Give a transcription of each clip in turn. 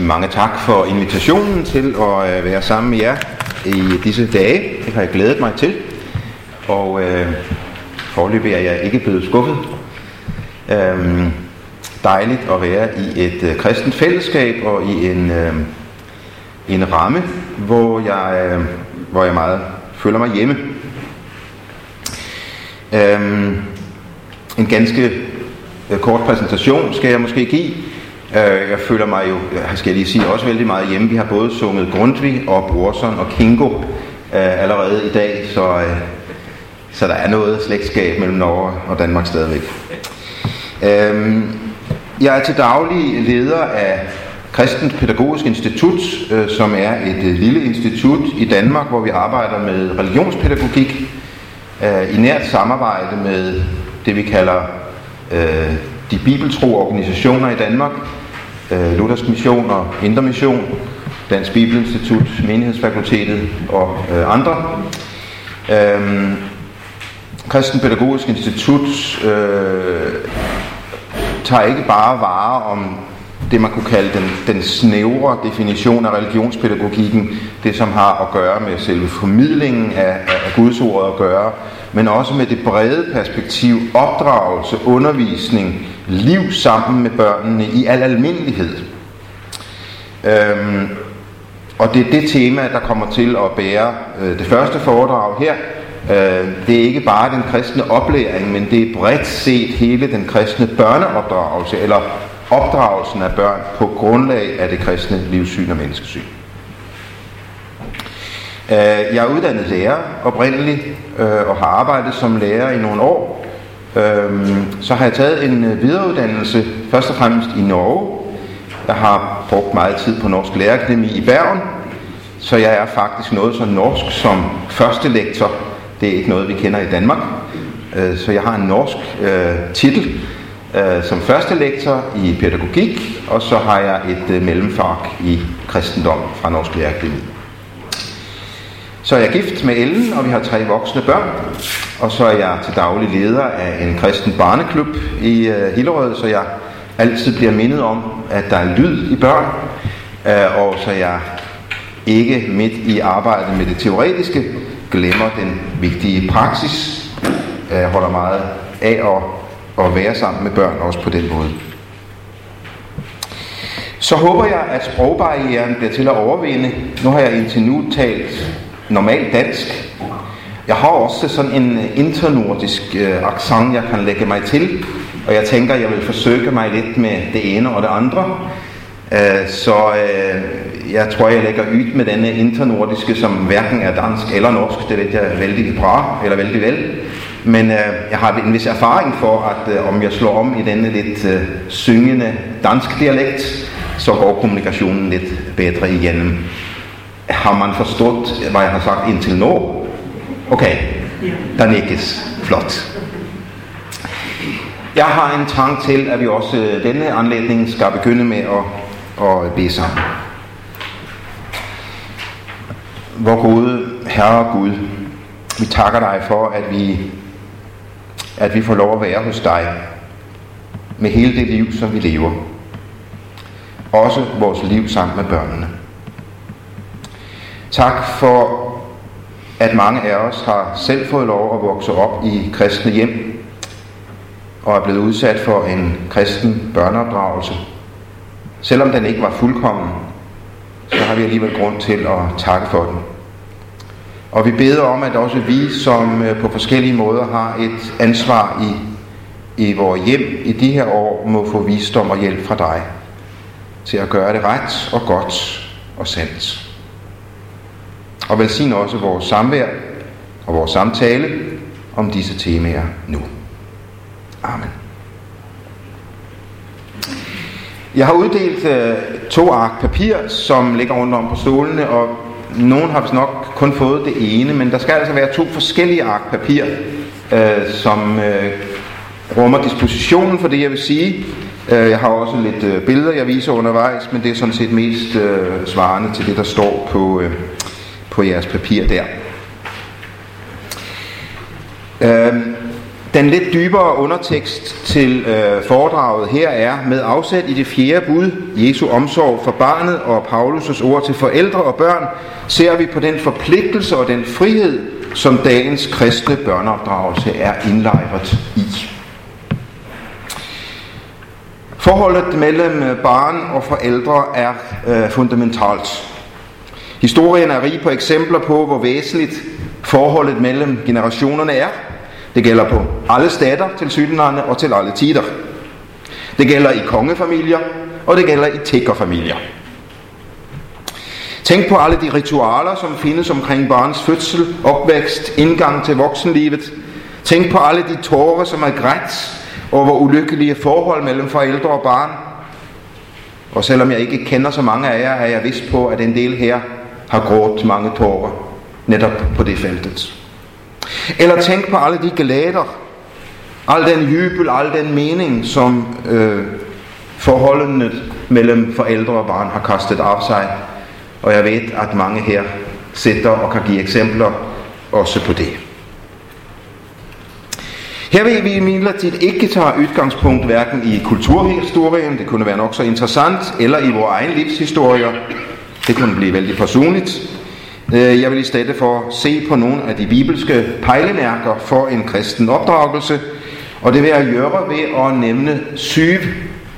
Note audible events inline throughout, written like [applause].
Mange tak for invitationen til at øh, være sammen med jer i disse dage. Det har jeg glædet mig til. Og øh, forløbig er jeg ikke blevet skuffet. Øhm, dejligt at være i et øh, kristent fællesskab og i en, øh, en ramme, hvor jeg, øh, hvor jeg meget føler mig hjemme. Øhm, en ganske øh, kort præsentation skal jeg måske give. Øh, jeg føler mig jo, skal jeg lige sige, også vældig meget hjemme. Vi har både sunget Grundtvig og Brorson og Kingo øh, allerede i dag, så, øh, så der er noget slægtskab mellem Norge og Danmark stadigvæk. Øh, jeg er til daglig leder af Kristens Pædagogisk Institut, øh, som er et øh, lille institut i Danmark, hvor vi arbejder med religionspædagogik øh, i nært samarbejde med det, vi kalder øh, de bibeltro organisationer i Danmark, øh, Luthersk Mission og Indre Mission, Dansk Bibelinstitut, Menighedsfakultetet og øh, andre. Øhm, Kristen Pædagogisk Institut øh, tager ikke bare vare om det, man kunne kalde den, den snævre definition af religionspædagogikken, det som har at gøre med selve formidlingen af, af Guds ord at gøre, men også med det brede perspektiv, opdragelse, undervisning, liv sammen med børnene i al almindelighed. Øhm, og det er det tema, der kommer til at bære øh, det første foredrag her. Øh, det er ikke bare den kristne oplæring, men det er bredt set hele den kristne børneopdragelse, eller opdragelsen af børn på grundlag af det kristne livssyn og menneskesyn. Øh, jeg er uddannet lærer oprindeligt øh, og har arbejdet som lærer i nogle år. Øh, så har jeg taget en øh, videreuddannelse først og fremmest i Norge. Jeg har brugt meget tid på Norsk Lærerakademi i Bergen, så jeg er faktisk noget så norsk som første lektor. Det er ikke noget, vi kender i Danmark. Øh, så jeg har en norsk øh, titel øh, som første lektor i pædagogik, og så har jeg et øh, mellemfag i kristendom fra Norsk Lærerakademi. Så er jeg gift med Ellen, og vi har tre voksne børn. Og så er jeg til daglig leder af en kristen barneklub i øh, Hillerød, så jeg altid bliver mindet om, at der er lyd i børn. Uh, og så jeg ikke midt i arbejdet med det teoretiske glemmer den vigtige praksis. Jeg holder meget af at, at være sammen med børn også på den måde. Så håber jeg, at sprogbarrieren bliver til at overvinde. Nu har jeg indtil nu talt normalt dansk. Jeg har også sådan en øh, internordisk øh, accent, jeg kan lægge mig til, og jeg tænker, jeg vil forsøge mig lidt med det ene og det andre. Øh, så øh, jeg tror, jeg lægger ud med denne internordiske, som hverken er dansk eller norsk, det ved jeg vældig bra, eller vældig vel. Men øh, jeg har en vis erfaring for, at øh, om jeg slår om i denne lidt øh, syngende dansk dialekt, så går kommunikationen lidt bedre igennem. Har man forstået, hvad jeg har sagt indtil nu? Okay, der nikkes. Flot. Jeg har en trang til, at vi også denne anledning skal begynde med at, at bede sammen. Hvor gode Herre Gud, vi takker dig for, at vi, at vi får lov at være hos dig med hele det liv, som vi lever. Også vores liv sammen med børnene. Tak for, at mange af os har selv fået lov at vokse op i kristne hjem og er blevet udsat for en kristen børneopdragelse. Selvom den ikke var fuldkommen, så har vi alligevel grund til at takke for den. Og vi beder om, at også vi, som øh, på forskellige måder har et ansvar i, i vores hjem i de her år, må få visdom og hjælp fra dig til at gøre det ret og godt og sandt. Og velsign også vores samvær og vores samtale om disse temaer nu. Amen. Jeg har uddelt øh, to ark papir, som ligger rundt om på stolene, og nogen har vist nok kun fået det ene, men der skal altså være to forskellige ark papir, øh, som øh, rummer dispositionen for det, jeg vil sige. Øh, jeg har også lidt øh, billeder, jeg viser undervejs, men det er sådan set mest øh, svarende til det, der står på, øh, på jeres papir der. Øh, Den lidt dybere undertekst til øh, foredraget her er med afsæt i det fjerde bud, Jesu omsorg for barnet og Paulus' ord til forældre og børn, ser vi på den forpligtelse og den frihed, som dagens kristne børneopdragelse er indlejret i. Forholdet mellem barn og forældre er øh, fundamentalt. Historien er rig på eksempler på, hvor væsentligt forholdet mellem generationerne er. Det gælder på alle stater til sydlandene og til alle tider. Det gælder i kongefamilier, og det gælder i tækkerfamilier. Tænk på alle de ritualer, som findes omkring barns fødsel, opvækst, indgang til voksenlivet. Tænk på alle de tårer, som er grædt over ulykkelige forhold mellem forældre og barn. Og selvom jeg ikke kender så mange af jer, er jeg vist på, at en del her har grådt mange tårer netop på det feltet. Eller tænk på alle de glæder, al den jubel, al den mening, som øh, forholdene mellem forældre og barn har kastet af sig. Og jeg ved, at mange her sitter og kan give eksempler også på det. Her vil vi imidlertid ikke tage udgangspunkt hverken i kulturhistorien, det kunne være nok så interessant, eller i vores egen livshistorier. Det kunne blive vældig personligt. Øh, jeg vil i stedet for se på nogle af de bibelske pejlemærker for en kristen opdragelse, og det vil jeg gøre ved at nævne syv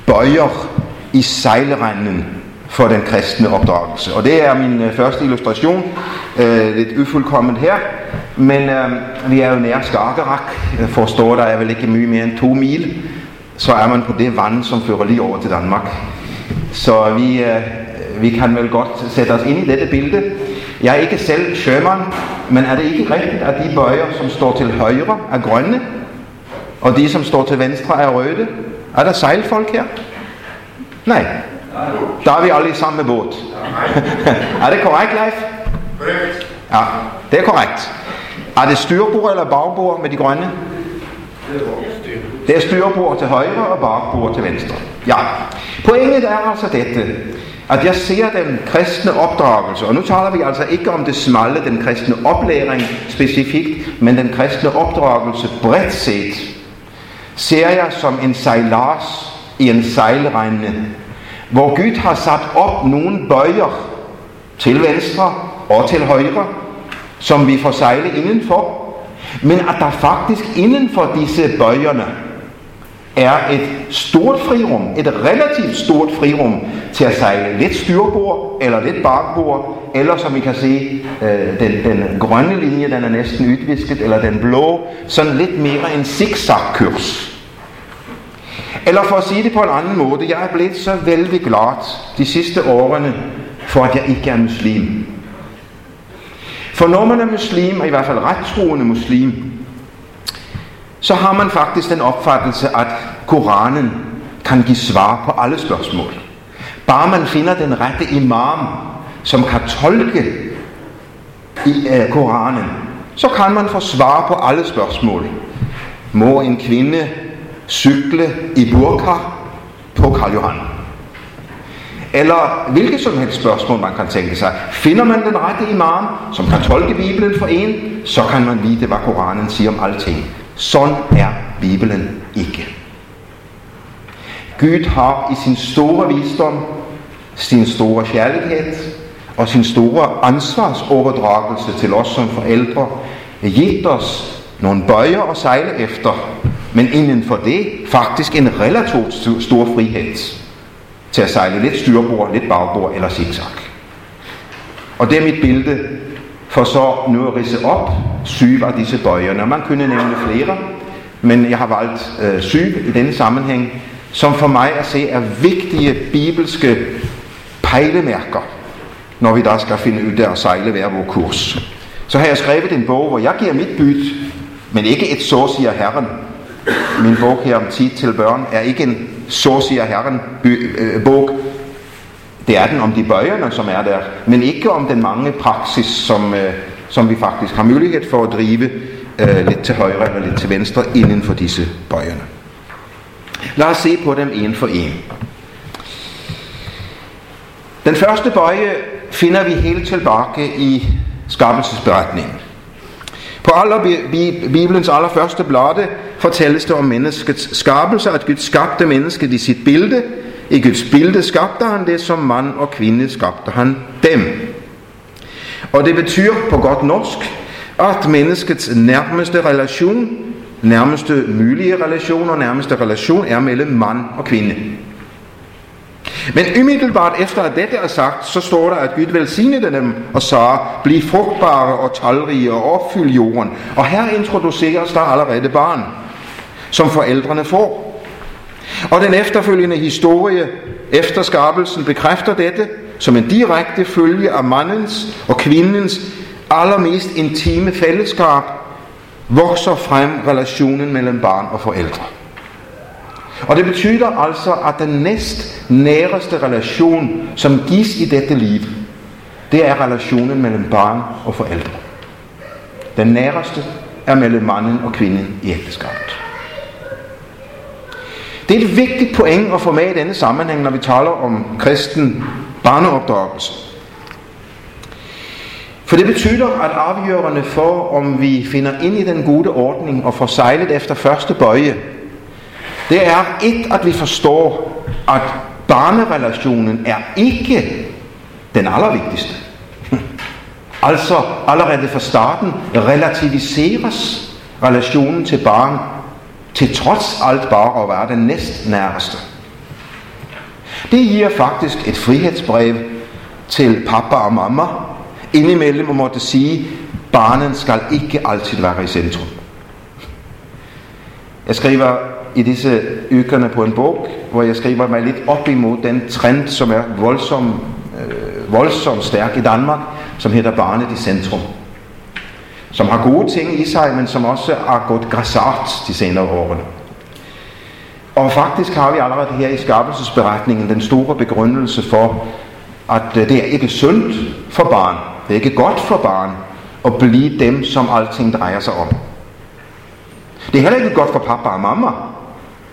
bøjer i sejlrenden for den kristne opdragelse. Og det er min øh, første illustration, øh, lidt ufuldkomment her, men øh, vi er jo nær Skagerrak, forstår der er vel ikke mye mere end to mil, så er man på det vand, som fører lige over til Danmark. Så vi, øh, vi kan vel godt sætte os ind i dette billede. Jeg er ikke selv sømand, men er det ikke rigtigt, at de bøjer, som står til højre, er grønne, og de, som står til venstre, er røde? Er der sejlfolk her? Nej. Der er vi alle sammen med båd. [laughs] er det korrekt, Leif? Ja, det er korrekt. Er det styrbord eller bagbord med de grønne? Det er styrbord til højre og bagbord til venstre. Ja. Pointet er altså dette, at jeg ser den kristne opdragelse, og nu taler vi altså ikke om det smalle, den kristne oplæring specifikt, men den kristne opdragelse bredt set, ser jeg som en sejlars i en sejlregne, hvor Gud har sat op nogle bøjer til venstre og til højre, som vi får sejle indenfor, men at der faktisk inden for disse bøjerne er et stort frirum, et relativt stort frirum til at sejle lidt styrbord eller lidt bakbord, eller som vi kan se, øh, den, den grønne linje, den er næsten udvisket, eller den blå, sådan lidt mere en zigzag-kurs. Eller for at sige det på en anden måde, jeg er blevet så vældig glad de sidste årene, for at jeg ikke er muslim. For når man er muslim, og i hvert fald rettroende muslim, så har man faktisk den opfattelse, at Koranen kan give svar på alle spørgsmål. Bare man finder den rette imam, som kan tolke i uh, Koranen, så kan man få svar på alle spørgsmål. Må en kvinde cykle i burka på Karl Johan? Eller hvilket som helst spørgsmål, man kan tænke sig. Finder man den rette imam, som kan tolke Bibelen for en, så kan man vide, hvad Koranen siger om alting. Sådan er Bibelen ikke. Gud har i sin store visdom, sin store kærlighed og sin store ansvarsoverdragelse til os som forældre givet os nogle bøjer at sejle efter, men inden for det faktisk en relativt stor frihed til at sejle lidt styrbord, lidt bagbord eller zigzag. Og det er mit billede for så nu at rise op syv af disse bøjer. Man kunne nævne flere, men jeg har valgt øh, syv i denne sammenhæng, som for mig at se er vigtige bibelske pejlemærker, når vi der skal finde ud af at sejle hver vores kurs. Så har jeg skrevet en bog, hvor jeg giver mit byt, men ikke et så siger Herren. Min bog her om tid til børn er ikke en så siger Herren øh, bog. Det er den om de bøjerne, som er der, men ikke om den mange praksis, som, øh, som vi faktisk har mulighed for at drive øh, lidt til højre eller lidt til venstre inden for disse bøjerne. Lad os se på dem en for en. Den første bøje finder vi helt tilbage i skabelsesberetningen. På aller, Bibelens allerførste blade fortælles det om menneskets skabelse, at Gud skabte mennesket i sit billede. I Guds bilde skabte han det, som mand og kvinde skabte han dem. Og det betyder på godt norsk, at menneskets nærmeste relation, nærmeste mulige relation og nærmeste relation er mellem mand og kvinde. Men umiddelbart efter at dette er sagt, så står der, at Gud velsignede dem og sagde, bliv frugtbare og talrige og opfyld jorden. Og her introduceres der allerede barn, som forældrene får. Og den efterfølgende historie efter skabelsen bekræfter dette som en direkte følge af mandens og kvindens allermest intime fællesskab, vokser frem relationen mellem barn og forældre. Og det betyder altså, at den næst næreste relation, som gives i dette liv, det er relationen mellem barn og forældre. Den næreste er mellem manden og kvinden i ægteskabet. Det er et vigtigt point at få med i denne sammenhæng, når vi taler om kristen barneopdragelse. For det betyder, at afgørende for, om vi finder ind i den gode ordning og får sejlet efter første bøje, det er et, at vi forstår, at barnerelationen er ikke den allervigtigste. [laughs] altså allerede fra starten relativiseres relationen til barn til trods alt bare at være den næst nærmeste. Det giver faktisk et frihedsbrev til pappa og mamma, indimellem at måtte sige, barnen skal ikke altid være i centrum. Jeg skriver i disse ukerne på en bog, hvor jeg skriver mig lidt op imod den trend, som er voldsom, øh, voldsom stærk i Danmark, som hedder barnet i centrum. Som har gode ting i sig, men som også har gået græsart de senere årene. Og faktisk har vi allerede her i skabelsesberetningen den store begrundelse for, at det er ikke sundt for barn, det er ikke godt for barn at blive dem, som alting drejer sig om. Det er heller ikke godt for pappa og mamma,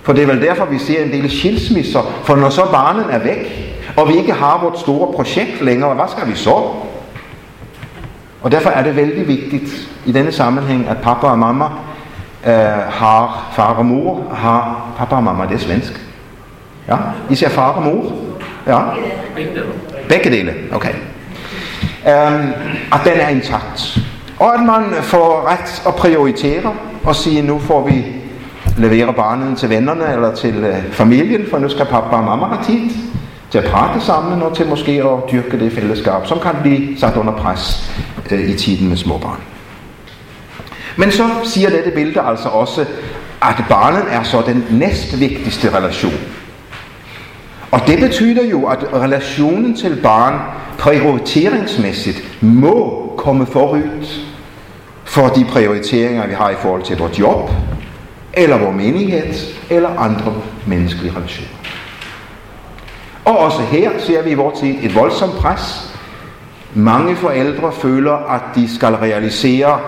for det er vel derfor, vi ser en del skilsmisser, for når så barnen er væk, og vi ikke har vores store projekt længere, hvad skal vi så? Og derfor er det vældig vigtigt i denne sammenhæng, at pappa og mamma øh, har far og mor, har pappa og mamma, det er svensk. Ja, I ser far og mor? Ja. Begge dele, okay. Um, at den er intakt. Og at man får ret at prioritere og sige, nu får vi levere barnet til vennerne eller til uh, familien, for nu skal pappa og mamma have tid til at prate sammen og til måske at dyrke det fællesskab, som kan blive sat under pres øh, i tiden med småbarn. Men så siger dette billede altså også, at barnet er så den næstvigtigste relation. Og det betyder jo, at relationen til barn prioriteringsmæssigt må komme forud for de prioriteringer, vi har i forhold til vores job, eller vores menighed, eller andre menneskelige relationer. Og også her ser vi i vores tid et voldsomt pres. Mange forældre føler, at de skal realisere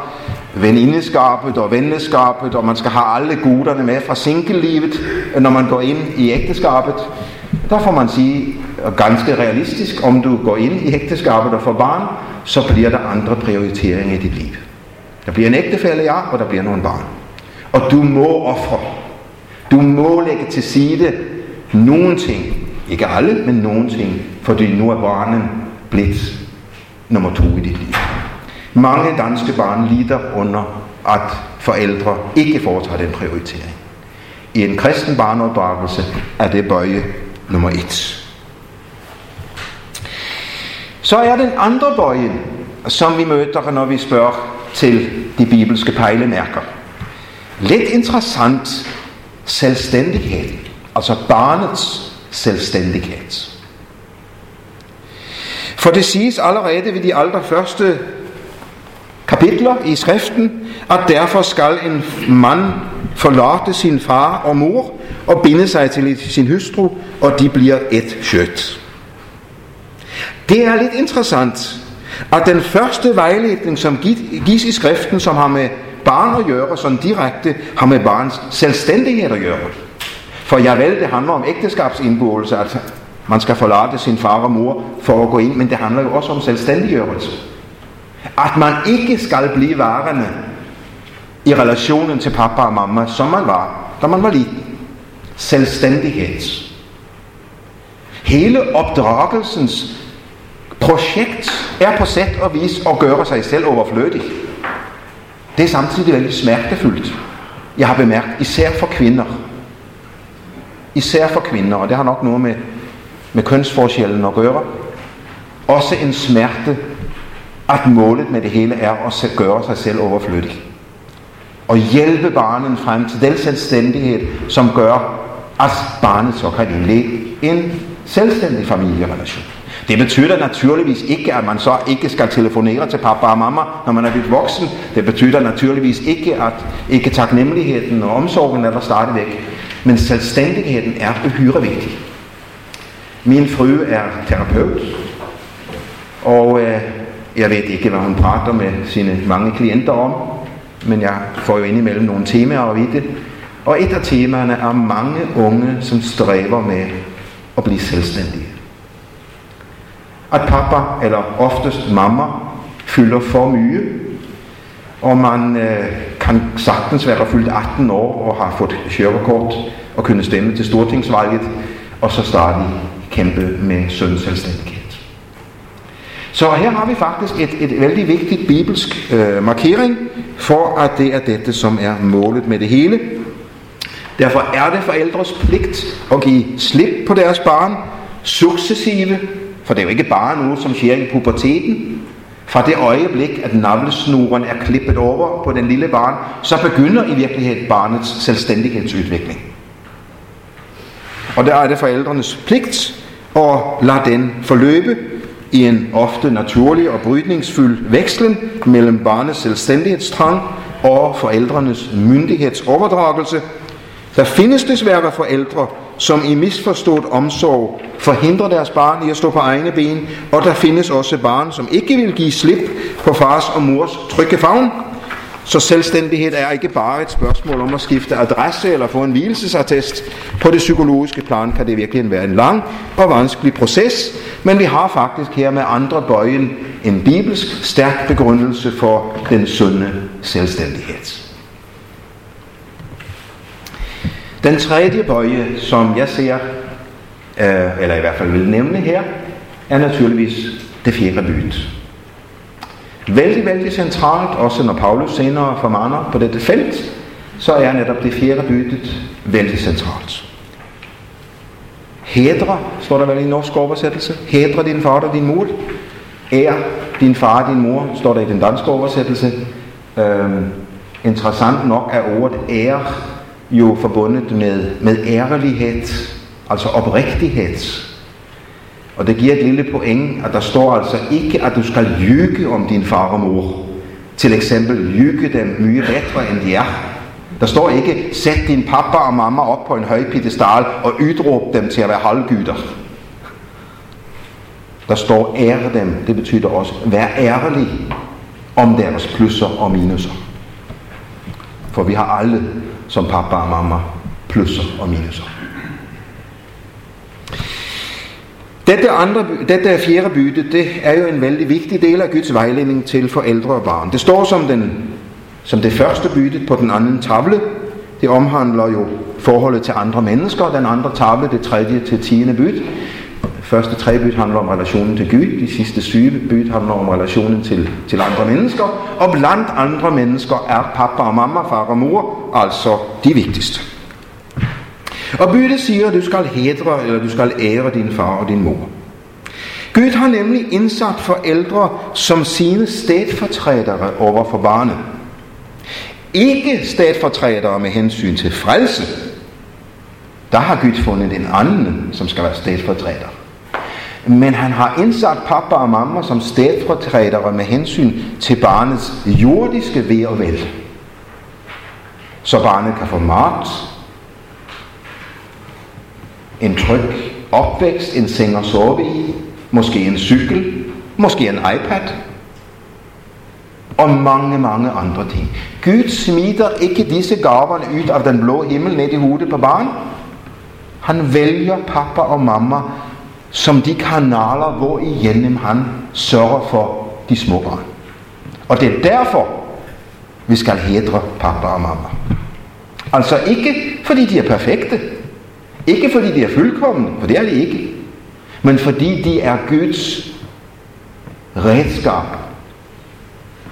venindeskabet og venneskabet, og man skal have alle guderne med fra single-livet, når man går ind i ægteskabet. Der får man sige ganske realistisk, om du går ind i ægteskabet og får barn, så bliver der andre prioriteringer i dit liv. Der bliver en ægtefælle, ja, og der bliver nogle barn. Og du må ofre. Du må lægge til side nogle ting. Ikke alle, men nogle ting. Fordi nu er barnen blevet nummer to i dit liv. Mange danske barn lider under, at forældre ikke foretager den prioritering. I en kristen barneopdragelse er det bøje nummer et. Så er den andre bøje, som vi møder, når vi spørger til de bibelske pejlemærker. Lidt interessant selvstændighed, altså barnets selvstændighed. For det siges allerede ved de allerførste kapitler i skriften, at derfor skal en mand forlade sin far og mor og binde sig til sin hustru, og de bliver et kjøtt. Det er lidt interessant, at den første vejledning, som gives i skriften, som har med barn at gøre, som direkte, har med barns selvstændighed at gøre. For jeg vel, det handler om ægteskabsindgåelse, at man skal forlade sin far og mor for at gå ind, men det handler jo også om selvstændiggørelse. At man ikke skal blive varende i relationen til pappa og mamma, som man var, da man var liten. Selvstændighed. Hele opdragelsens projekt er på sæt og vis at gøre sig selv overflødig. Det er samtidig veldig smertefuldt. Jeg har bemærket, især for kvinder. Især for kvinder, og det har nok noget med, med kønsforskellen at gøre. Også en smerte, at målet med det hele er at gøre sig selv overflødig. Og hjælpe barnet frem til den selvstændighed, som gør, at barnet så kan indlægge en selvstændig familierelation. Det betyder naturligvis ikke, at man så ikke skal telefonere til pappa og mamma, når man er blevet voksen. Det betyder naturligvis ikke, at ikke taknemmeligheden og omsorgen er der stadigvæk. Men selvstændigheden er uhyre vigtig. Min fru er terapeut, og øh, jeg ved ikke, hvad hun prater med sine mange klienter om, men jeg får jo indimellem nogle temaer at vide. Og et af temaerne er mange unge, som stræber med at blive selvstændige at pappa, eller oftest mamma, fylder for mye, og man øh, kan sagtens være fyldt 18 år og har fået kørekort og kunne stemme til stortingsvalget, og så stadig kæmpe med søns selvstændighed. Så her har vi faktisk et, et vældig vigtigt bibelsk øh, markering for, at det er dette, som er målet med det hele. Derfor er det forældres pligt at give slip på deres barn, successive for det er jo ikke bare noget, som sker i puberteten. Fra det øjeblik, at navlesnuren er klippet over på den lille barn, så begynder i virkeligheden barnets selvstændighedsudvikling. Og der er det forældrenes pligt at lade den forløbe i en ofte naturlig og brydningsfyldt vekslen mellem barnets selvstændighedstrang og forældrenes myndighedsoverdragelse. Der findes desværre forældre, som i misforstået omsorg forhindrer deres barn i at stå på egne ben, og der findes også barn, som ikke vil give slip på fars og mors trygge favn. Så selvstændighed er ikke bare et spørgsmål om at skifte adresse eller få en hvilesesattest. På det psykologiske plan kan det virkelig være en lang og vanskelig proces, men vi har faktisk her med andre bøjen en bibelsk stærk begrundelse for den sunde selvstændighed. Den tredje bøje, som jeg ser, øh, eller i hvert fald vil nævne her, er naturligvis det fjerde bud. Vældig, vældig centralt, også når Paulus senere formaner på dette felt, så er netop det fjerde bytet vældig centralt. Hedre, står der vel i norsk oversættelse. Hedre din far og din mor. Er din far og din mor, står der i den danske oversættelse. Øhm, interessant nok er ordet ære jo forbundet med, med ærlighed, altså oprigtighed. Og det giver et lille point, at der står altså ikke, at du skal lyge om din far og mor. Til eksempel lyge dem mye bedre end de er. Der står ikke, sæt din pappa og mamma op på en høj pedestal og udråb dem til at være halvgyder. Der står ære dem, det betyder også, vær ærlig om deres plusser og minuser. For vi har alle som pappa og mamma plusser og minuser. Dette, andre, dette fjerde bytte, det er jo en vældig vigtig del af Guds vejledning til forældre og barn. Det står som, den, som det første bytte på den anden tavle. Det omhandler jo forholdet til andre mennesker. Den andre tavle, det tredje til tiende bytte første tre byt handler om relationen til Gud, de sidste syv byt handler om relationen til, til andre mennesker, og blandt andre mennesker er pappa og mamma, far og mor, altså de vigtigste. Og byttet siger, at du skal hedre, eller du skal ære din far og din mor. Gud har nemlig indsat forældre som sine stedfortrædere over for barnet. Ikke stedfortrædere med hensyn til frelse. Der har Gud fundet en anden, som skal være stedfortræder. Men han har indsat pappa og mamma som stedfortrædere med hensyn til barnets jordiske ved og vel. Så barnet kan få mat, en tryg opvækst, en seng at sove i, måske en cykel, måske en iPad, og mange, mange andre ting. Gud smider ikke disse gaverne ud af den blå himmel ned i hovedet på barn. Han vælger pappa og mamma som de kanaler, hvor igennem han sørger for de små barn. Og det er derfor, vi skal hedre pappa og mamma. Altså ikke fordi de er perfekte, ikke fordi de er fuldkommende, for det er de ikke, men fordi de er Guds redskab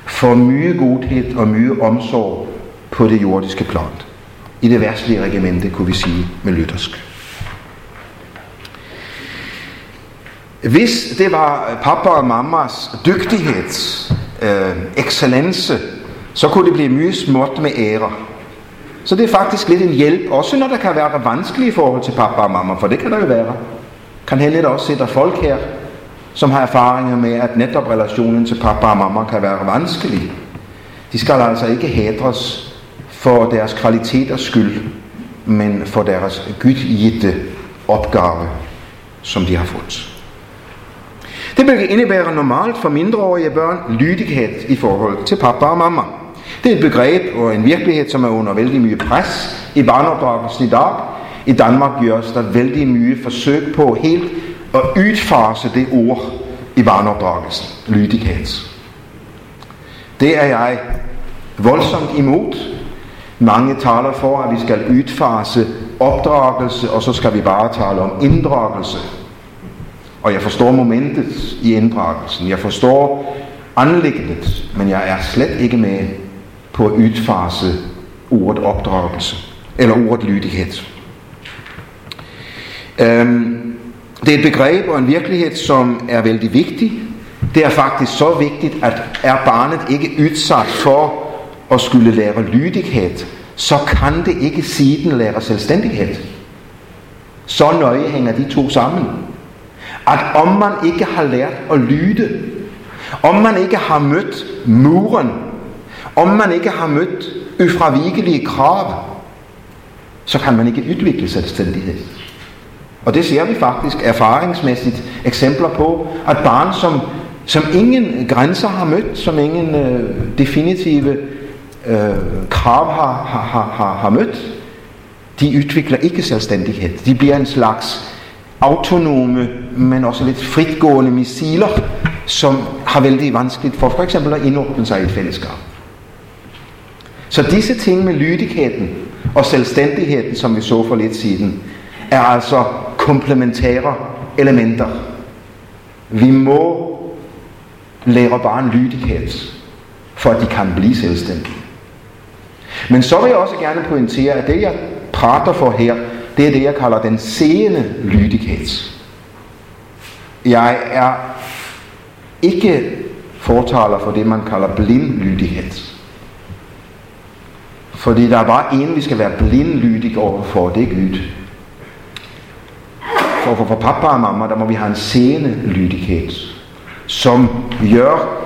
for mye godhed og mye omsorg på det jordiske plan. I det værtslige regimente, kunne vi sige med lyttersk. Hvis det var pappa og mammas dygtighed, øh, excellence, så kunne det blive mye småt med ære. Så det er faktisk lidt en hjælp, også når der kan være vanskelige forhold til pappa og mamma, for det kan der jo være. Kan heller også se, der folk her, som har erfaringer med, at netop relationen til pappa og mamma kan være vanskelig. De skal altså ikke hædres for deres kvaliteters skyld, men for deres gudgitte opgave, som de har fået. Det vil indebære normalt for mindreårige børn lydighed i forhold til pappa og mamma. Det er et begreb og en virkelighed, som er under vældig mye pres i barneopdragelsen i dag. I Danmark gøres der vældig mye forsøg på helt at udfase det ord i barneopdragelsen. Lydighed. Det er jeg voldsomt imod. Mange taler for, at vi skal udfase opdragelse, og så skal vi bare tale om inddragelse. Og jeg forstår momentet i inddragelsen. Jeg forstår anlægget, men jeg er slet ikke med på at udfase ordet opdragelse, eller ordet lydighed. Um, det er et begreb og en virkelighed, som er vældig vigtig. Det er faktisk så vigtigt, at er barnet ikke udsat for at skulle lære lydighed, så kan det ikke siden lære selvstændighed. Så nøje hænger de to sammen. At om man ikke har lært at lyde, om man ikke har mødt muren om man ikke har mødt ufravigelige krav, så kan man ikke udvikle selvstændighed. Og det ser vi faktisk erfaringsmæssigt eksempler på, at barn, som, som ingen grænser har mødt, som ingen øh, definitive øh, krav har, har, har, har mødt, de udvikler ikke selvstændighed. De bliver en slags autonome, men også lidt fritgående missiler, som har vældig vanskeligt for for eksempel at indordne sig i et fællesskab. Så disse ting med lydigheden og selvstændigheden, som vi så for lidt siden, er altså komplementære elementer. Vi må lære barn lydighed, for at de kan blive selvstændige. Men så vil jeg også gerne pointere, at det jeg prater for her, det er det jeg kalder den seende lydighed. Jeg er ikke fortaler for det man kalder blind lydighed. Fordi der er bare en, vi skal være blindlydige overfor, det er Gud. For, for, for pappa og mamma, der må vi have en seende lydighed, som gør,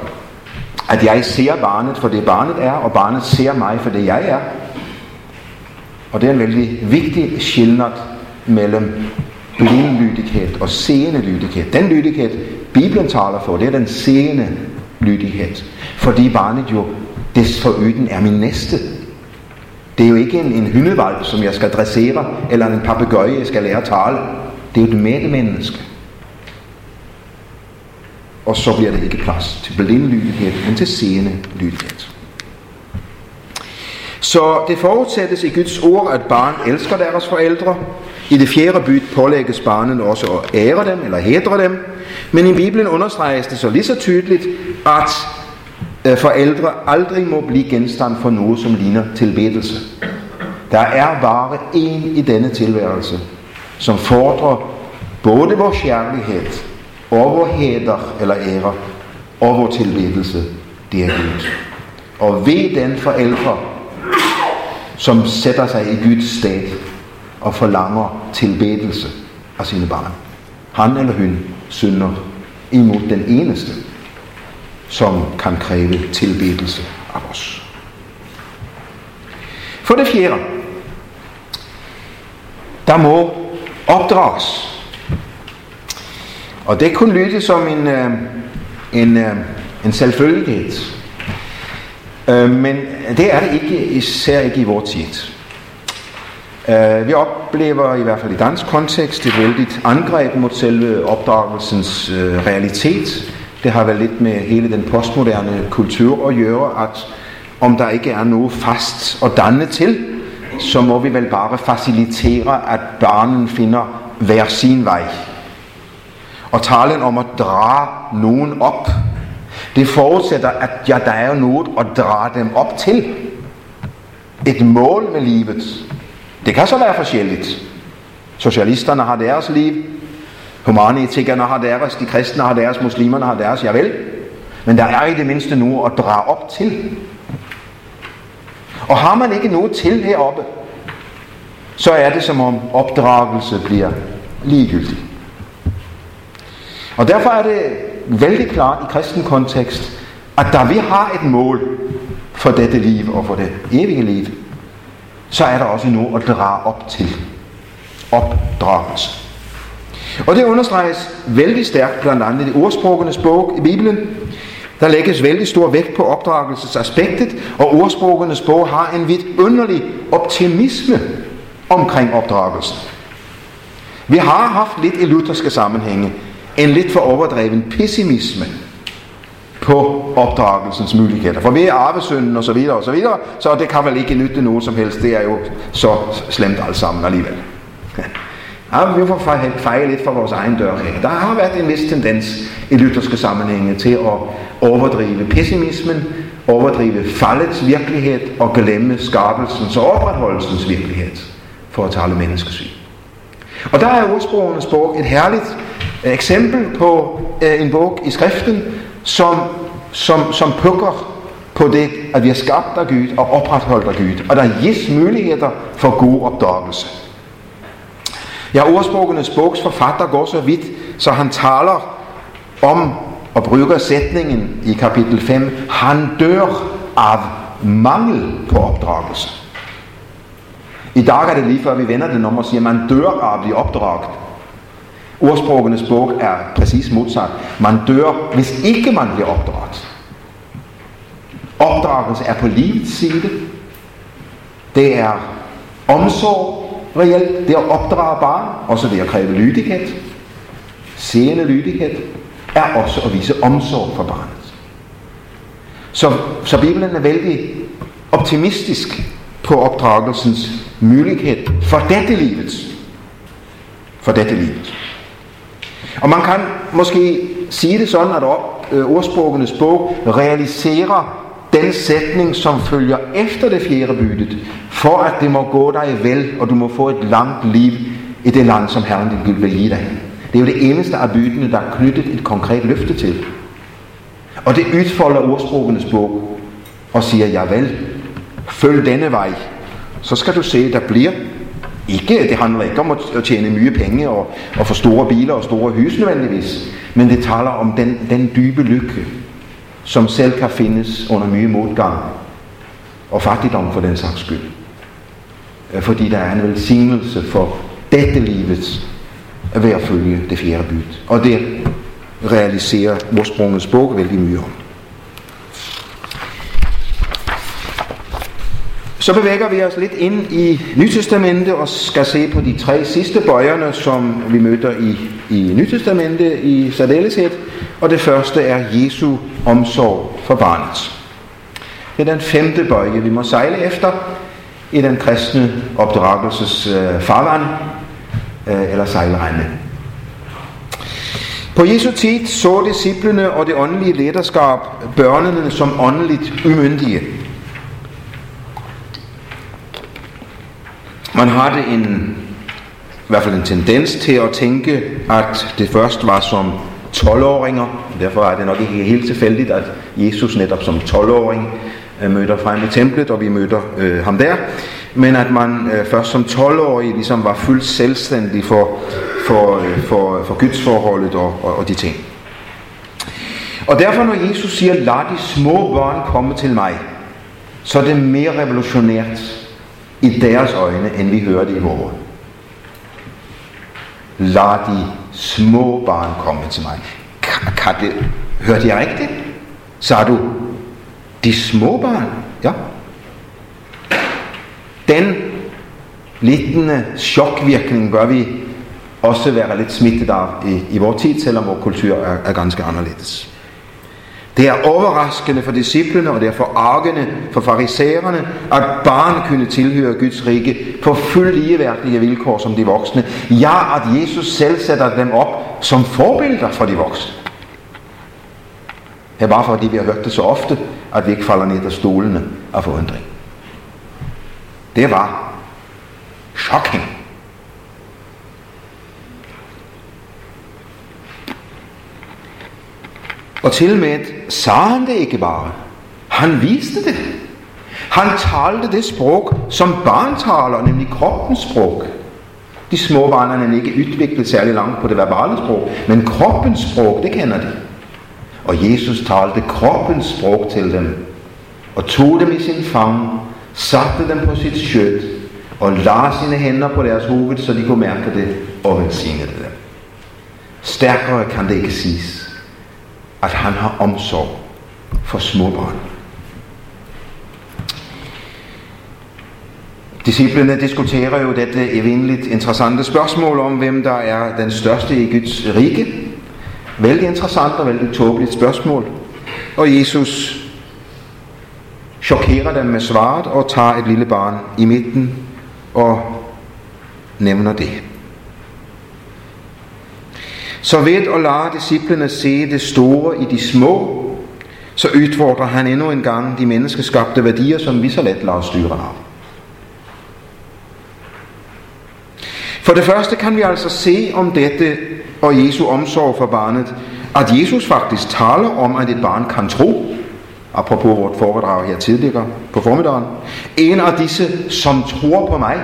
at jeg ser barnet for det barnet er, og barnet ser mig for det jeg er. Og det er en vældig vigtig skillnad mellem blindlydighed og seende lydighed. Den lydighed, Bibelen taler for, det er den seende lydighed. Fordi barnet jo desforuden er min næste. Det er jo ikke en, en hyndevalg, som jeg skal dressere, eller en papegøje, jeg skal lære at tale. Det er jo et medmenneske. Og så bliver det ikke plads til blindlydighed, men til seende lydighed. Så det forudsættes i Guds ord, at barn elsker deres forældre. I det fjerde byt pålægges barnen også at ære dem, eller hedre dem. Men i Bibelen understreges det så lige så tydeligt, at Øh, forældre aldrig må blive genstand for noget, som ligner tilbedelse. Der er bare en i denne tilværelse, som fordrer både vores kærlighed og vores heder eller ære og vores tilbedelse. Det er Gud. Og ved den forældre, som sætter sig i Guds sted og forlanger tilbedelse af sine barn. Han eller hun synder imod den eneste, som kan kræve tilbedelse af os. For det fjerde, der må opdrages. Og det kunne lyde som en, øh, en, øh, en selvfølgelighed. Øh, men det er det ikke, især ikke i vores tid. Vi oplever i hvert fald i dansk kontekst et vældigt angreb mod selve opdragelsens realitet. Det har vel lidt med hele den postmoderne kultur at gøre, at om der ikke er noget fast at danne til, så må vi vel bare facilitere, at barnen finder hver sin vej. Og talen om at dra nogen op, det forudsætter, at ja, der er noget at dra dem op til. Et mål med livet. Det kan så være forskelligt. Socialisterne har deres liv, humanetikerne har deres, de kristne har deres, muslimerne har deres, ja vel. Men der er i det mindste noget at drage op til. Og har man ikke noget til heroppe, så er det som om opdragelse bliver ligegyldig. Og derfor er det vældig klart i kristen kontekst, at da vi har et mål for dette liv og for det evige liv, så er der også noget at drage op til. Opdragelse. Og det understreges vældig stærkt blandt andet i ordsprogenes bog i Bibelen. Der lægges vældig stor vægt på opdragelsesaspektet, og ordsprogenes bog har en vidunderlig optimisme omkring opdragelsen. Vi har haft lidt i lutherske sammenhænge en lidt for overdreven pessimisme på opdragelsens muligheder. For vi er arvesønnen og så videre og så videre, så det kan vel ikke nytte noget som helst. Det er jo så slemt alt sammen alligevel. [laughs] Ja, vi får feje lidt for vores egen dør her. Der har været en vis tendens i lutherske sammenhænge til at overdrive pessimismen, overdrive faldets virkelighed og glemme skabelsens og opretholdelsens virkelighed, for at tale menneskesyn. Og der er ordsprogenes bog et herligt eksempel på øh, en bog i skriften, som, som, som pukker på det, at vi er skabt af Gud og opretholdt af Gud, og der gives muligheder for god opdagelse. Ja, ordsprogenes bogs forfatter går så vidt, så han taler om og bruger sætningen i kapitel 5, han dør af mangel på opdragelse. I dag er det lige før vi vender den om og siger, man dør af at blive opdraget. Ordsprogenes bog er præcis modsat. Man dør, hvis ikke man bliver opdraget. Opdragelse er på livets side. Det er omsorg reelt. Det at opdrage barn, også det at kræve lydighed. Seende lydighed er også at vise omsorg for barnet. Så, så Bibelen er vældig optimistisk på opdragelsens mulighed for dette livet. For dette livet. Og man kan måske sige det sådan, at øh, ordsprogenes bog realiserer den sætning, som følger efter det fjerde byttet, for at det må gå dig vel, og du må få et langt liv i det land, som Herren din Gud vil give dig. Det er jo det eneste af byttene, der er knyttet et konkret løfte til. Og det udfolder ordsprogenes bog og siger, ja vel, følg denne vej, så skal du se, der bliver ikke, det handler ikke om at tjene mye penge og, og få store biler og store hus nødvendigvis, men det taler om den, den dybe lykke, som selv kan findes under mye modgang og fattigdom for den sags skyld. Fordi der er en velsignelse for dette livets ved at følge det fjerde bud. Og det realiserer vores bog vældig mye om. Så bevæger vi os lidt ind i Nytestamentet og skal se på de tre sidste bøjerne, som vi møder i, i Nytestamentet i særdeleshed. Og det første er Jesu omsorg for barnet. Det er den femte bøje, vi må sejle efter i den kristne opdragelses øh, farvand øh, eller sejlrende. På Jesu tid så disciplene og det åndelige lederskab børnene som åndeligt umyndige. Man havde en, i hvert fald en tendens til at tænke, at det først var som 12-åringer. Derfor er det nok ikke helt tilfældigt, at Jesus netop som 12-åring øh, møder frem i templet, og vi møder øh, ham der. Men at man øh, først som 12-årig ligesom var fuldt selvstændig for, for, øh, for, øh, for gudsforholdet og, og, og de ting. Og derfor når Jesus siger, lad de små børn komme til mig, så er det mere revolutionært i deres øjne, end vi hørte i vores. Lad de små barn komme til mig. Kan, kan det, hørte jeg rigtigt? Sagde du, de små barn? Ja. Den lignende chokvirkning bør vi også være lidt smittet af i, i vores tid, selvom vores kultur er, er ganske anderledes. Det er overraskende for disciplene, og det er forargende for farisæerne, at barn kunne tilhøre Guds rige på fuldt ligeværdige vilkår som de voksne. Ja, at Jesus selv sætter dem op som forbilder for de voksne. Det er bare fordi vi har hørt det så ofte, at vi ikke falder ned af stolene af forundring. Det var shocking. Og til med sa han det ikke bare. Han viste det. Han talte det sprog, som barn taler, nemlig kroppens sprog. De små barn er ikke udviklet særlig langt på det verbale sprog, men kroppens sprog, det kender de. Og Jesus talte kroppens sprog til dem, og tog dem i sin fang, satte dem på sit skød, og lagde sine hænder på deres hoved, så de kunne mærke det, og velsignede dem. Stærkere kan det ikke siges at han har omsorg for små børn. Disciplene diskuterer jo dette evindeligt interessante spørgsmål om, hvem der er den største i Guds rige. Vældig interessant og vældig tåbeligt spørgsmål. Og Jesus chokerer dem med svaret og tager et lille barn i midten og nævner det. Så ved at lade disciplene se det store i de små, så udfordrer han endnu en gang de menneskeskabte værdier, som vi så let lader styre af. For det første kan vi altså se om dette og Jesu omsorg for barnet, at Jesus faktisk taler om, at et barn kan tro, apropos vort foredrag her tidligere på formiddagen, en af disse, som tror på mig,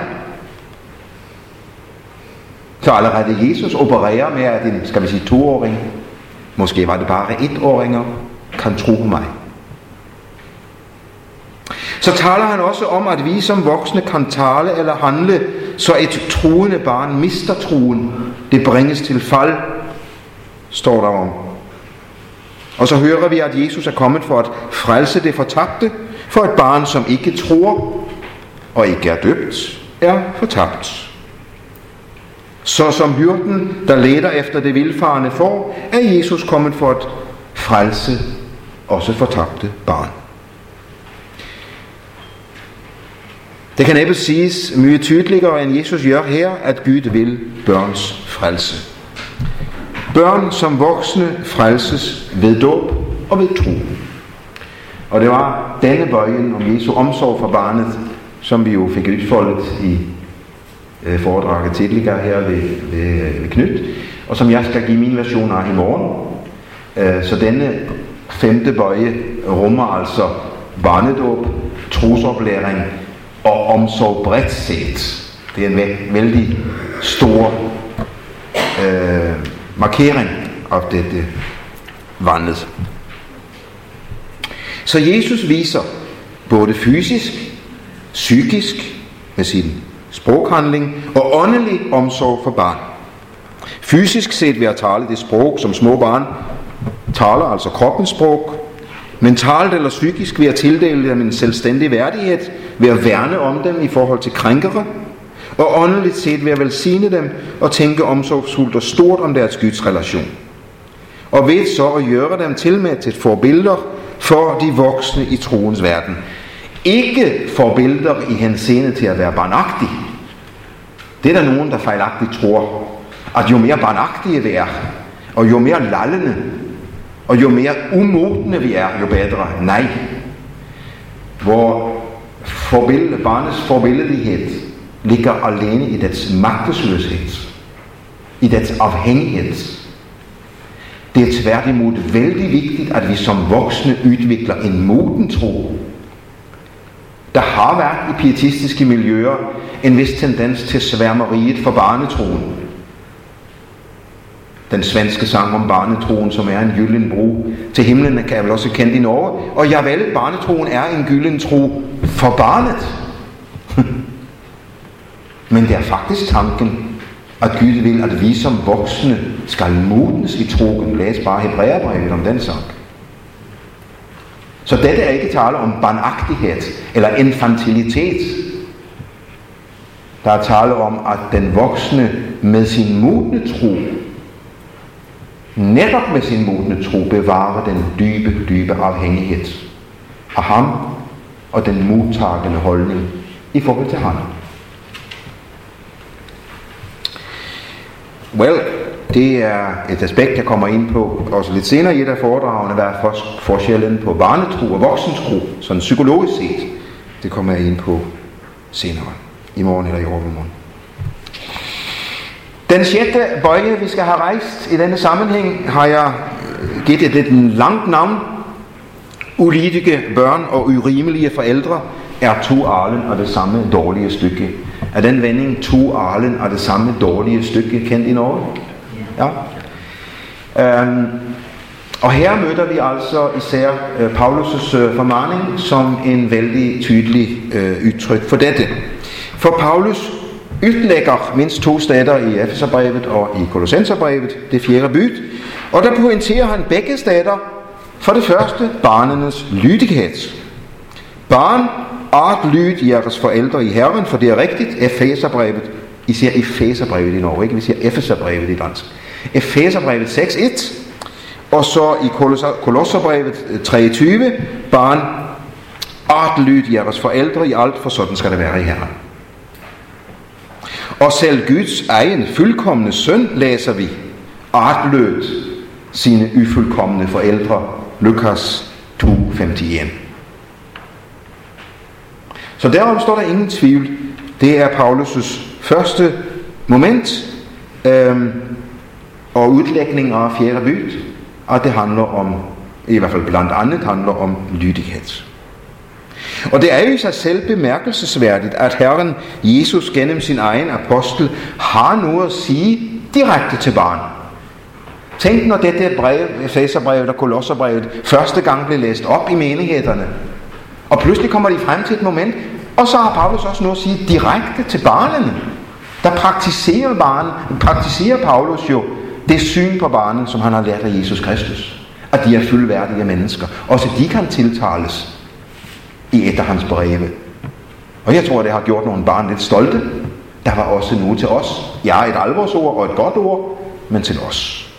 så allerede Jesus opererer med, at en, skal vi sige, toåring, måske var det bare etåringer, kan tro mig. Så taler han også om, at vi som voksne kan tale eller handle, så et troende barn mister troen. Det bringes til fald, står der om. Og så hører vi, at Jesus er kommet for at frelse det fortabte, for et barn, som ikke tror og ikke er døbt, er fortabt. Så som hyrden, der leder efter det vilfarende får, er Jesus kommet for at frelse også fortabte barn. Det kan næppe siges mye tydeligere end Jesus gør her, at Gud vil børns frelse. Børn som voksne frelses ved dåb og ved tro. Og det var denne bøjen om Jesu omsorg for barnet, som vi jo fik udfoldet i øh, foredraget tidligere her ved, ved, øh, ved Knyt, og som jeg skal give min version af i morgen. Øh, så denne femte bøje rummer altså barnedåb, trosoplæring og omsorg bredt set. Det er en vældig stor øh, markering af dette vandet. Så Jesus viser både fysisk, psykisk med sin sproghandling og åndelig omsorg for barn. Fysisk set ved at tale det sprog, som små barn taler, altså kroppens sprog, mentalt eller psykisk ved at tildele dem en selvstændig værdighed, ved at værne om dem i forhold til krænkere, og åndeligt set ved at velsigne dem og tænke omsorgsfuldt og stort om deres Guds relation. Og ved så at gøre dem til med til forbilleder for de voksne i troens verden. Ikke forbilleder i henseende til at være barnagtige, det er der nogen, der fejlagtigt tror, at jo mere barnagtige vi er, og jo mere lallende, og jo mere umodne vi er, jo bedre. Nej. Hvor forbillede, barnets forbilledlighed ligger alene i dets magtesløshed, i dets afhængighed. Det er tværtimod vældig vigtigt, at vi som voksne udvikler en moden tro. Der har været i pietistiske miljøer en vis tendens til sværmeriet for barnetroen. Den svenske sang om barnetroen, som er en gylden bro til himlen, kan jeg vel også kende i Norge. Og jeg vel, barnetroen er en gylden tro for barnet. [laughs] Men det er faktisk tanken, at Gud vil, at vi som voksne skal modnes i troen. Læs bare Hebræerbrevet om den sak. Så dette er ikke tale om barnagtighed eller infantilitet. Der er tale om, at den voksne med sin modne tro netop med sin modne tro bevarer den dybe, dybe afhængighed af ham og den modtagende holdning i forhold til ham. Well, det er et aspekt, jeg kommer ind på også lidt senere i et af foredragene, hvad er forskellen på barnetro og voksentro, sådan psykologisk set. Det kommer jeg ind på senere, i morgen eller i overmorgen. Den sjette bøje, vi skal have rejst i denne sammenhæng, har jeg givet et lidt langt navn. Ulidige børn og urimelige forældre er to arlen og det samme dårlige stykke. Er den vending to arlen og det samme dårlige stykke kendt i Norge? Ja. Øhm, og her møder vi altså især øh, Paulus' øh, formaning som en vældig tydelig øh, udtryk for dette. For Paulus ytlægger mindst to stater i Efeserbrevet og i Kolossenserbrevet, det fjerde byt, og der pointerer han begge stater for det første barnenes lydighed. Barn, art lyd jeres forældre i Herren, for det er rigtigt, Efeserbrevet, I siger Efeserbrevet i Norge, ikke? Vi siger Efeserbrevet i dansk. Efeserbrevet 6.1, og så i Kolosserbrevet øh, 23, barn, art lyd jeres forældre i alt, for sådan skal det være i Herren. Og selv Guds egen fuldkommende søn læser vi, artlød sine ufuldkommende forældre, Lukas 2.51. Så derom står der ingen tvivl. Det er Paulus' første moment øhm, og udlægning af fjerde byd, og det handler om, i hvert fald blandt andet handler om lydighed. Og det er jo i sig selv bemærkelsesværdigt, at Herren Jesus gennem sin egen apostel har noget at sige direkte til barnet. Tænk når dette brev, Efeserbrevet og Kolosserbrevet, første gang blev læst op i menighederne. Og pludselig kommer de frem til et moment, og så har Paulus også noget at sige direkte til barnene. Der praktiserer, barn, praktiserer Paulus jo det syn på barnet, som han har lært af Jesus Kristus. At de er fuldværdige mennesker. Også de kan tiltales i et af hans breve. Og jeg tror, det har gjort nogle barn lidt stolte. Der var også nu til os. Ja, et alvorsord og et godt ord, men til os.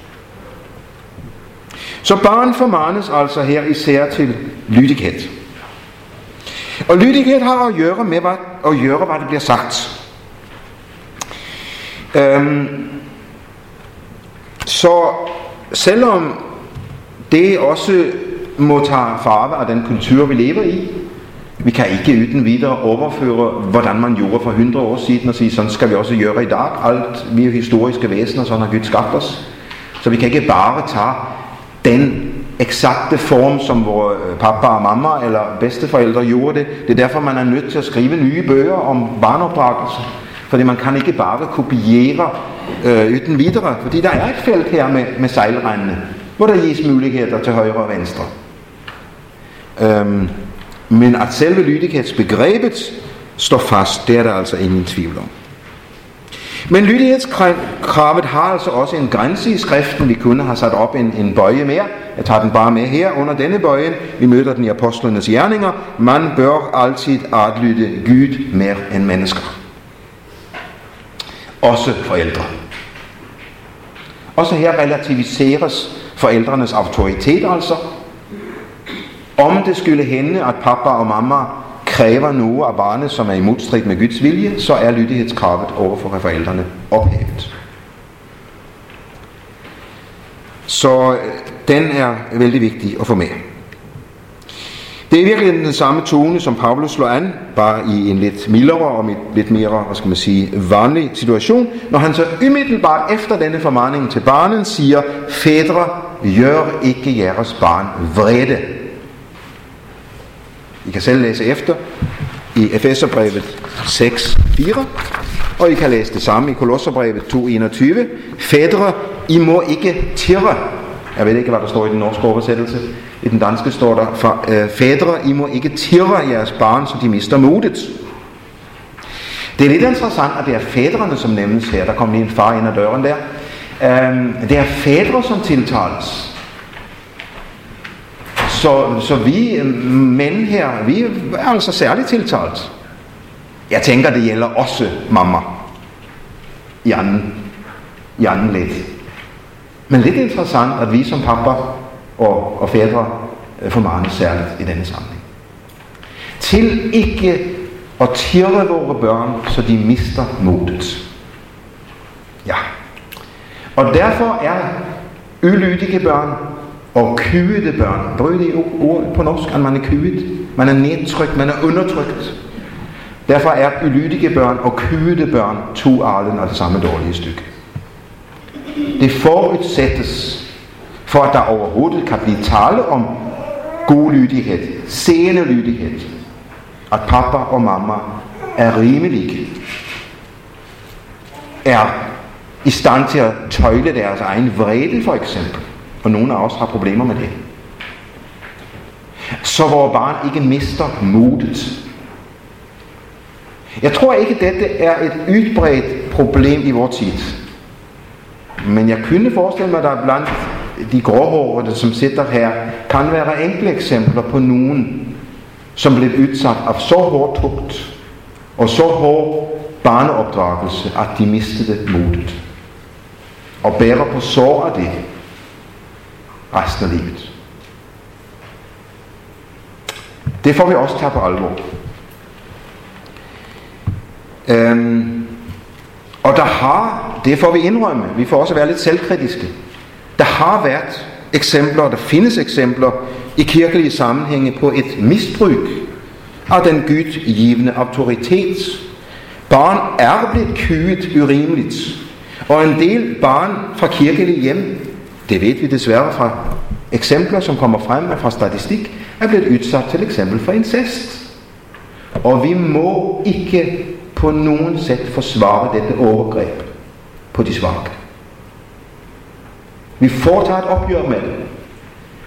Så barn formanes altså her især til lydighed. Og lydighed har at gøre med hvad, at gøre, hvad det bliver sagt. Øhm, så selvom det også må tage farve af den kultur, vi lever i, vi kan ikke uden videre overføre, hvordan man gjorde for 100 år siden, og sige, sådan skal vi også gøre i dag. Alt, vi er historiske væsener, sådan har Gud skabt os. Så vi kan ikke bare tage den eksakte form, som vores pappa og mamma eller bedsteforældre gjorde det. Det er derfor, man er nødt til at skrive nye bøger om barneopdragelse. Fordi man kan ikke bare kopiere øh, uden videre, fordi der er et felt her med, med sejlrendene, hvor der gives muligheder til højre og venstre. Øhm, men at selve lydighedsbegrebet står fast, det er der altså ingen tvivl om. Men lydighedskravet har altså også en grænse i skriften. Vi kunne have sat op en, en bøje mere. Jeg tager den bare med her under denne bøje. Vi møder den i apostlenes gerninger. Man bør altid adlyde Gud mere end mennesker. Også forældre. Også her relativiseres forældrenes autoritet altså. Om det skulle hende, at pappa og mamma kræver noget af barnet, som er i modstrid med Guds vilje, så er lydighedskravet over for forældrene ophævet. Så øh, den er vældig vigtig at få med. Det er i den samme tone, som Paulus slår an, bare i en lidt mildere og lidt mere, hvad skal man sige, vanlig situation, når han så umiddelbart efter denne formaning til barnen siger, Fædre, gør ikke jeres barn vrede. I kan selv læse efter i Efeserbrevet 6.4, og I kan læse det samme i Kolosserbrevet 2.21. Fædre, I må ikke tirre. Jeg ved ikke, hvad der står i den norske oversættelse. I den danske står der, for, øh, Fædre, I må ikke tirre jeres barn, så de mister modet. Det er lidt interessant, at det er fædrene, som nævnes her. Der kommer lige en far ind ad døren der. Øhm, det er fædre, som tiltales. Så, så vi øh, mænd her, vi er altså særligt tiltalt. Jeg tænker, det gælder også mamma. I anden, i anden lidt. Men lidt interessant, at vi som papper og, og fædre øh, formanes særligt i denne sammenhæng. Til ikke at tirre vores børn, så de mister modet. Ja. Og derfor er ulydige børn og kyvede børn, brød det ord på norsk, at man er kyvet, man er nedtrykt, man er undertrykt. Derfor er ulydige børn og kyvede børn to arlen af det samme dårlige stykke. Det forudsættes for at der overhovedet kan blive tale om god lydighed, seende lydighed, at pappa og mamma er rimelige, er i stand til at tøjle deres egen vrede for eksempel. Og nogle af os har problemer med det. Så vores barn ikke mister modet. Jeg tror ikke, dette er et udbredt problem i vores tid. Men jeg kunne forestille mig, at der blandt de gråhårede, som sitter her, kan være enkle eksempler på nogen, som blev udsat af så hårdt tugt og så hård barneopdragelse, at de mistede modet. Og bærer på sår af det resten af livet. Det får vi også tage på alvor. Øhm, og der har, det får vi indrømme, vi får også være lidt selvkritiske. Der har været eksempler, der findes eksempler i kirkelige sammenhænge på et misbrug af den gudgivende autoritet. Barn er blevet kyet urimeligt, og en del barn fra kirkelige hjem, det ved vi desværre fra eksempler, som kommer frem fra statistik, er blevet udsat til eksempel for incest. Og vi må ikke på nogen sæt forsvare dette overgreb på de svage. Vi får tage et opgør med det.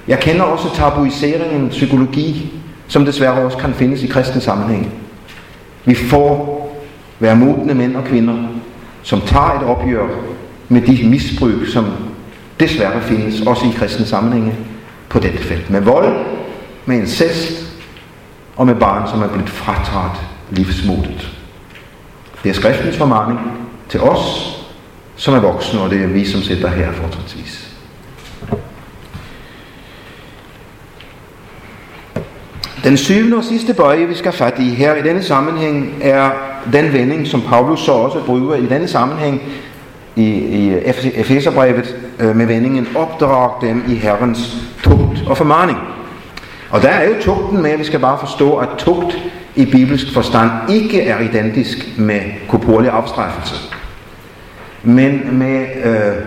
Jeg kender også tabuiseringen psykologi, som desværre også kan findes i kristne sammenhæng. Vi får være modne mænd og kvinder, som tager et opgør med de misbrug, som desværre findes også i kristne sammenhænge på dette felt. Med vold, med incest og med barn, som er blevet frataget livsmodet. Det er skriftens formaning til os, som er voksne, og det er vi, som sidder her fortrinsvis. Den syvende og sidste bøje, vi skal fat i her i denne sammenhæng, er den vending, som Paulus så også bruger i denne sammenhæng i, i Efeserbrevet øh, med vendingen, opdrag dem i Herrens tugt og formaning. Og der er jo tugten med, at vi skal bare forstå, at tugt i bibelsk forstand ikke er identisk med korporlig afstraffelse, men med øh,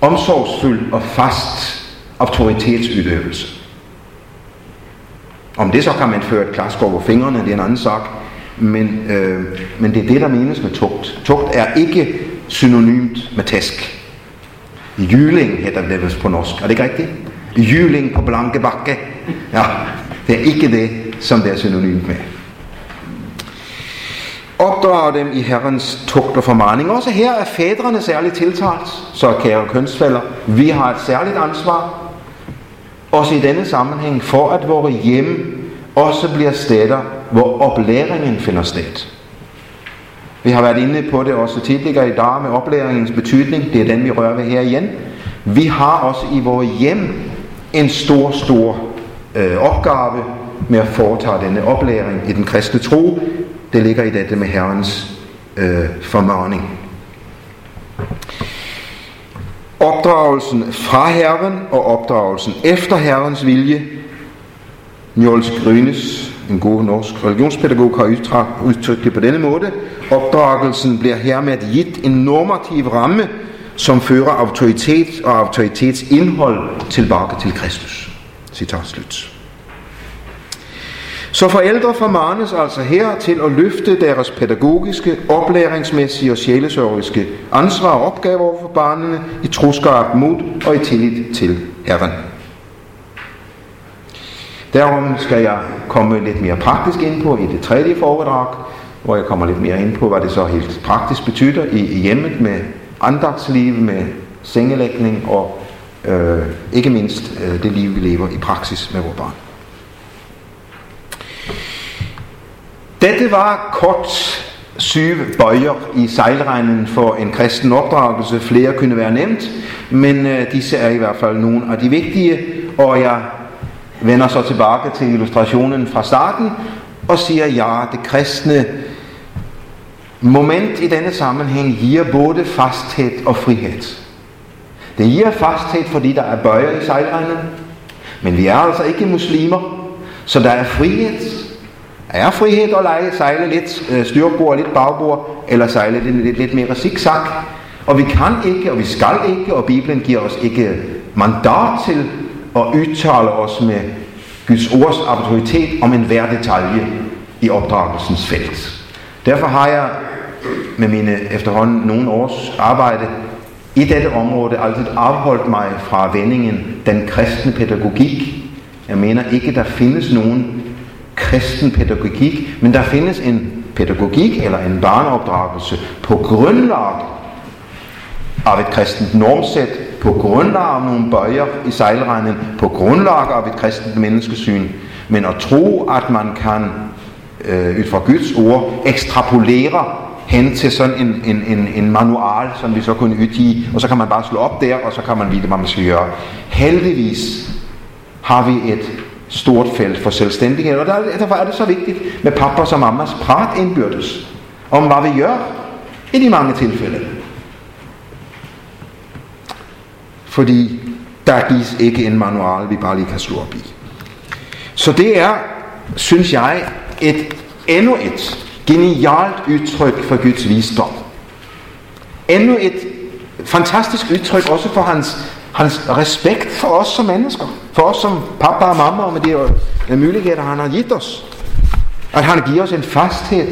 omsorgsfuld og fast autoritetsudøvelse. Om det så kan man føre et klask over fingrene, det er en anden sag, men, øh, men det er det, der menes med tugt. Tugt er ikke synonymt med tæsk. Jyling hedder det vist på norsk, er det ikke rigtigt? Jyling på blanke bakke. Ja, det er ikke det, som det er synonymt med. Opdrager dem i Herrens tugt og formaning. Også her er fædrene særligt tiltalt, så kære kønsfælder, vi har et særligt ansvar, også i denne sammenhæng, for at vores hjem også bliver steder, hvor oplæringen finder sted. Vi har været inde på det også tidligere i dag med oplæringens betydning. Det er den, vi rører ved her igen. Vi har også i vores hjem en stor, stor øh, opgave med at foretage denne oplæring i den kristne tro. Det ligger i dette med Herrens øh, formaning. Opdragelsen fra Herren og opdragelsen efter Herrens vilje. Njols Grynes, en god norsk religionspædagog, har udtrykt det på denne måde. Opdragelsen bliver hermed givet en normativ ramme, som fører autoritet og autoritetsindhold tilbage til Kristus. Citat slut. Så forældre formanes altså her til at løfte deres pædagogiske, oplæringsmæssige og sjælesørgiske ansvar og opgaver over for barnene i troskab mod og i tillid til Herren. Derom skal jeg komme lidt mere praktisk ind på i det tredje foredrag, hvor jeg kommer lidt mere ind på, hvad det så helt praktisk betyder i, hjemmet med andagsliv, med sengelægning og øh, ikke mindst øh, det liv, vi lever i praksis med vores barn. Dette var kort syv bøjer i sejlregnen for en kristen opdragelse. Flere kunne være nemt, men øh, disse er i hvert fald nogle af de vigtige, og jeg vender så tilbage til illustrationen fra starten og siger, ja, det kristne moment i denne sammenhæng giver både fasthed og frihed. Det giver fasthed, fordi der er bøjer i sejlregnen, men vi er altså ikke muslimer, så der er frihed. Er frihed at lege, sejle lidt øh, styrbord, lidt bagbord, eller sejle lidt, lidt, lidt mere zigzag. Og vi kan ikke, og vi skal ikke, og Bibelen giver os ikke mandat til at udtale os med Guds ords autoritet om en hver detalje i opdragelsens felt. Derfor har jeg med mine efterhånden nogle års arbejde i dette område altid afholdt mig fra vendingen den kristne pædagogik. Jeg mener ikke, der findes nogen kristen pædagogik, men der findes en pædagogik eller en barneopdragelse på grundlag af et kristent normsæt, på grundlag af nogle bøjer i sejlrenden, på grundlag af et kristent menneskesyn, men at tro, at man kan øh, ud fra Guds ord ekstrapolere hen til sådan en, en, en, en manual, som vi så kunne udgive, og så kan man bare slå op der, og så kan man vide, hvad man skal gøre. Heldigvis har vi et stort felt for selvstændighed, og der, derfor er det så vigtigt med pappas og mammas prat indbyrdes om, hvad vi gør i de mange tilfælde. Fordi der gives ikke en manual, vi bare lige kan slå op i. Så det er, synes jeg, et endnu et genialt udtryk for Guds visdom. Endnu et fantastisk udtryk også for hans, hans respekt for os som mennesker. For os som pappa og mamma og med de øh, muligheder, han har givet os. At han giver os en fasthed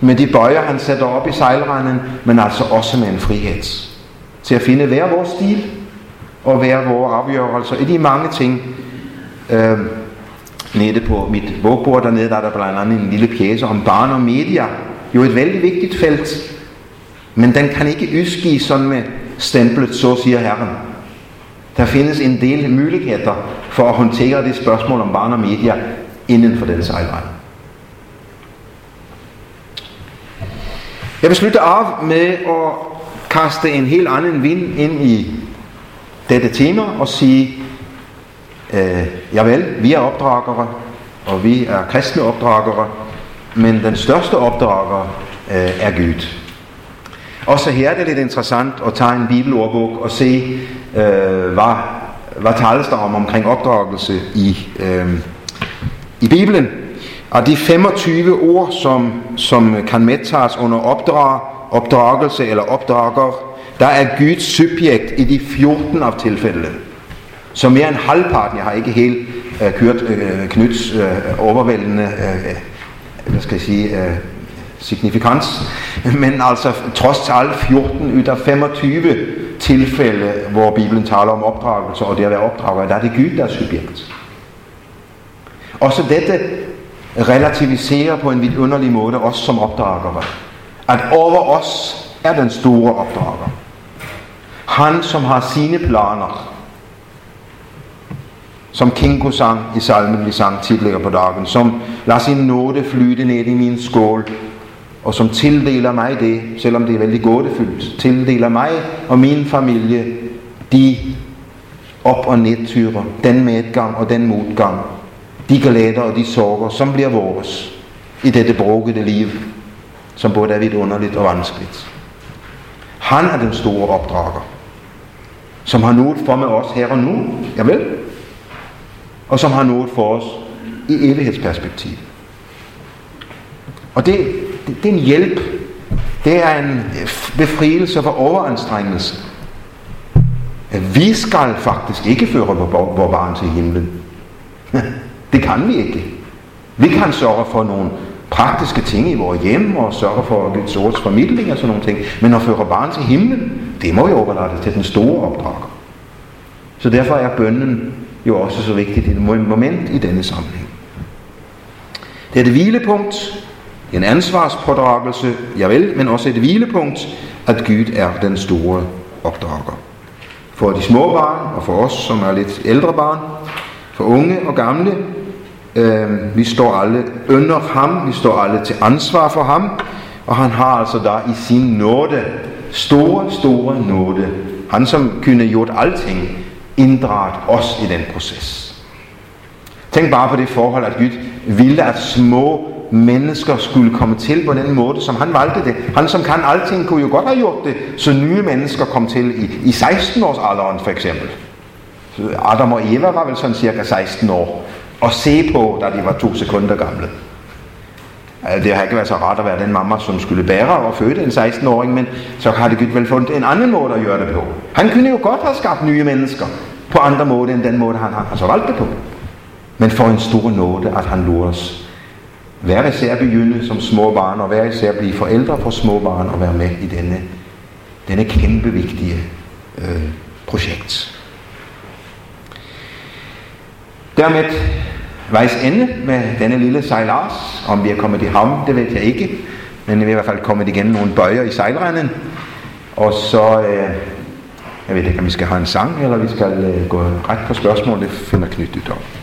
med de bøjer, han sætter op i sejlrenden, men altså også med en frihed. Til at finde hver vores stil og hver vores afgørelser i de mange ting, øh, nede på mit bogbord dernede, der er der blandt andet en lille pjæse om barn og media. Jo et vældig vigtigt felt. Men den kan ikke udgives sådan med stemplet, så siger Herren. Der findes en del muligheder for at håndtere det spørgsmål om barn og media inden for den sejlvej. Jeg vil slutte af med at kaste en helt anden vind ind i dette tema og sige, Øh, javel, vi er opdragere, og vi er kristne opdragere, men den største opdrager øh, er Gud. Også her er det lidt interessant at tage en bibelordbog og se, øh, var, var tales der om omkring opdragelse i, øh, i Bibelen. Og de 25 ord, som, som kan medtages under opdrag, opdragelse eller opdrager, der er Guds subjekt i de 14 af tilfældene. Så mere end halvparten, jeg har ikke helt øh, kørt øh, Knyts øh, overvældende, øh, hvad skal jeg sige, øh, signifikans, men altså trods alt 14 ud af 25 tilfælde, hvor Bibelen taler om opdragelse, og det at være opdrager, der er det Gud, der er subjekt. Også dette relativiserer på en vidunderlig måde os som opdragere. At over os er den store opdrager. Han, som har sine planer, som Kinko sang i salmen, vi sang tidligere på dagen, som lader sin nåde flyde ned i min skål, og som tildeler mig det, selvom det er vældig gådefyldt, tildeler mig og min familie de op- og nedtyrer, den medgang og den modgang, de glæder og de sorger, som bliver vores i dette brugede liv, som både er vidt underligt og vanskeligt. Han er den store opdrager, som har noget for med os her og nu. vil og som har noget for os i evighedsperspektiv. Og det, det, det er en hjælp. Det er en øh, befrielse for overanstrengelse. Vi skal faktisk ikke føre vores barn til himlen. [laughs] Det kan vi ikke. Vi kan sørge for nogle praktiske ting i vores hjem og sørge for Guds ords formidling og sådan nogle ting. Men at føre barn til himlen, det må jo overlade til den store opdrager. Så derfor er bønnen jo også så vigtigt et moment i denne sammenhæng. Det er et hvilepunkt, en ansvarspådragelse, javel, men også et hvilepunkt, at Gud er den store opdrager. For de små barn, og for os, som er lidt ældre barn, for unge og gamle, øh, vi står alle under ham, vi står alle til ansvar for ham, Og han har altså der i sin nåde, store, store nåde, han som kunne gjort alting, inddraget os i den proces. Tænk bare på det forhold, at Gud ville, at små mennesker skulle komme til på den måde, som han valgte det. Han som kan alting, kunne jo godt have gjort det, så nye mennesker kom til i, i 16 års alderen for eksempel. Adam og Eva var vel sådan cirka 16 år. Og se på, da de var to sekunder gamle. Altså, det har ikke været så rart at være den mamma, som skulle bære og føde en 16-åring, men så har det Gud vel fundet en anden måde at gøre det på. Han kunne jo godt have skabt nye mennesker på andre måder end den måde, han har så valgt det på. Men for en stor nåde, at han lurer os. Hver især begynde som små barn, og hver især blive forældre for små barn, og være med i denne, denne kæmpe vigtige øh, projekt. Dermed vejs ende med denne lille sejlars. Om vi er kommet i havn, det ved jeg ikke. Men vi er i hvert fald kommet igennem nogle bøjer i sejlrenden. Og så, øh, jeg ved ikke, om vi skal have en sang, eller vi skal øh, gå ret på spørgsmål. Det finder Knyt ud af.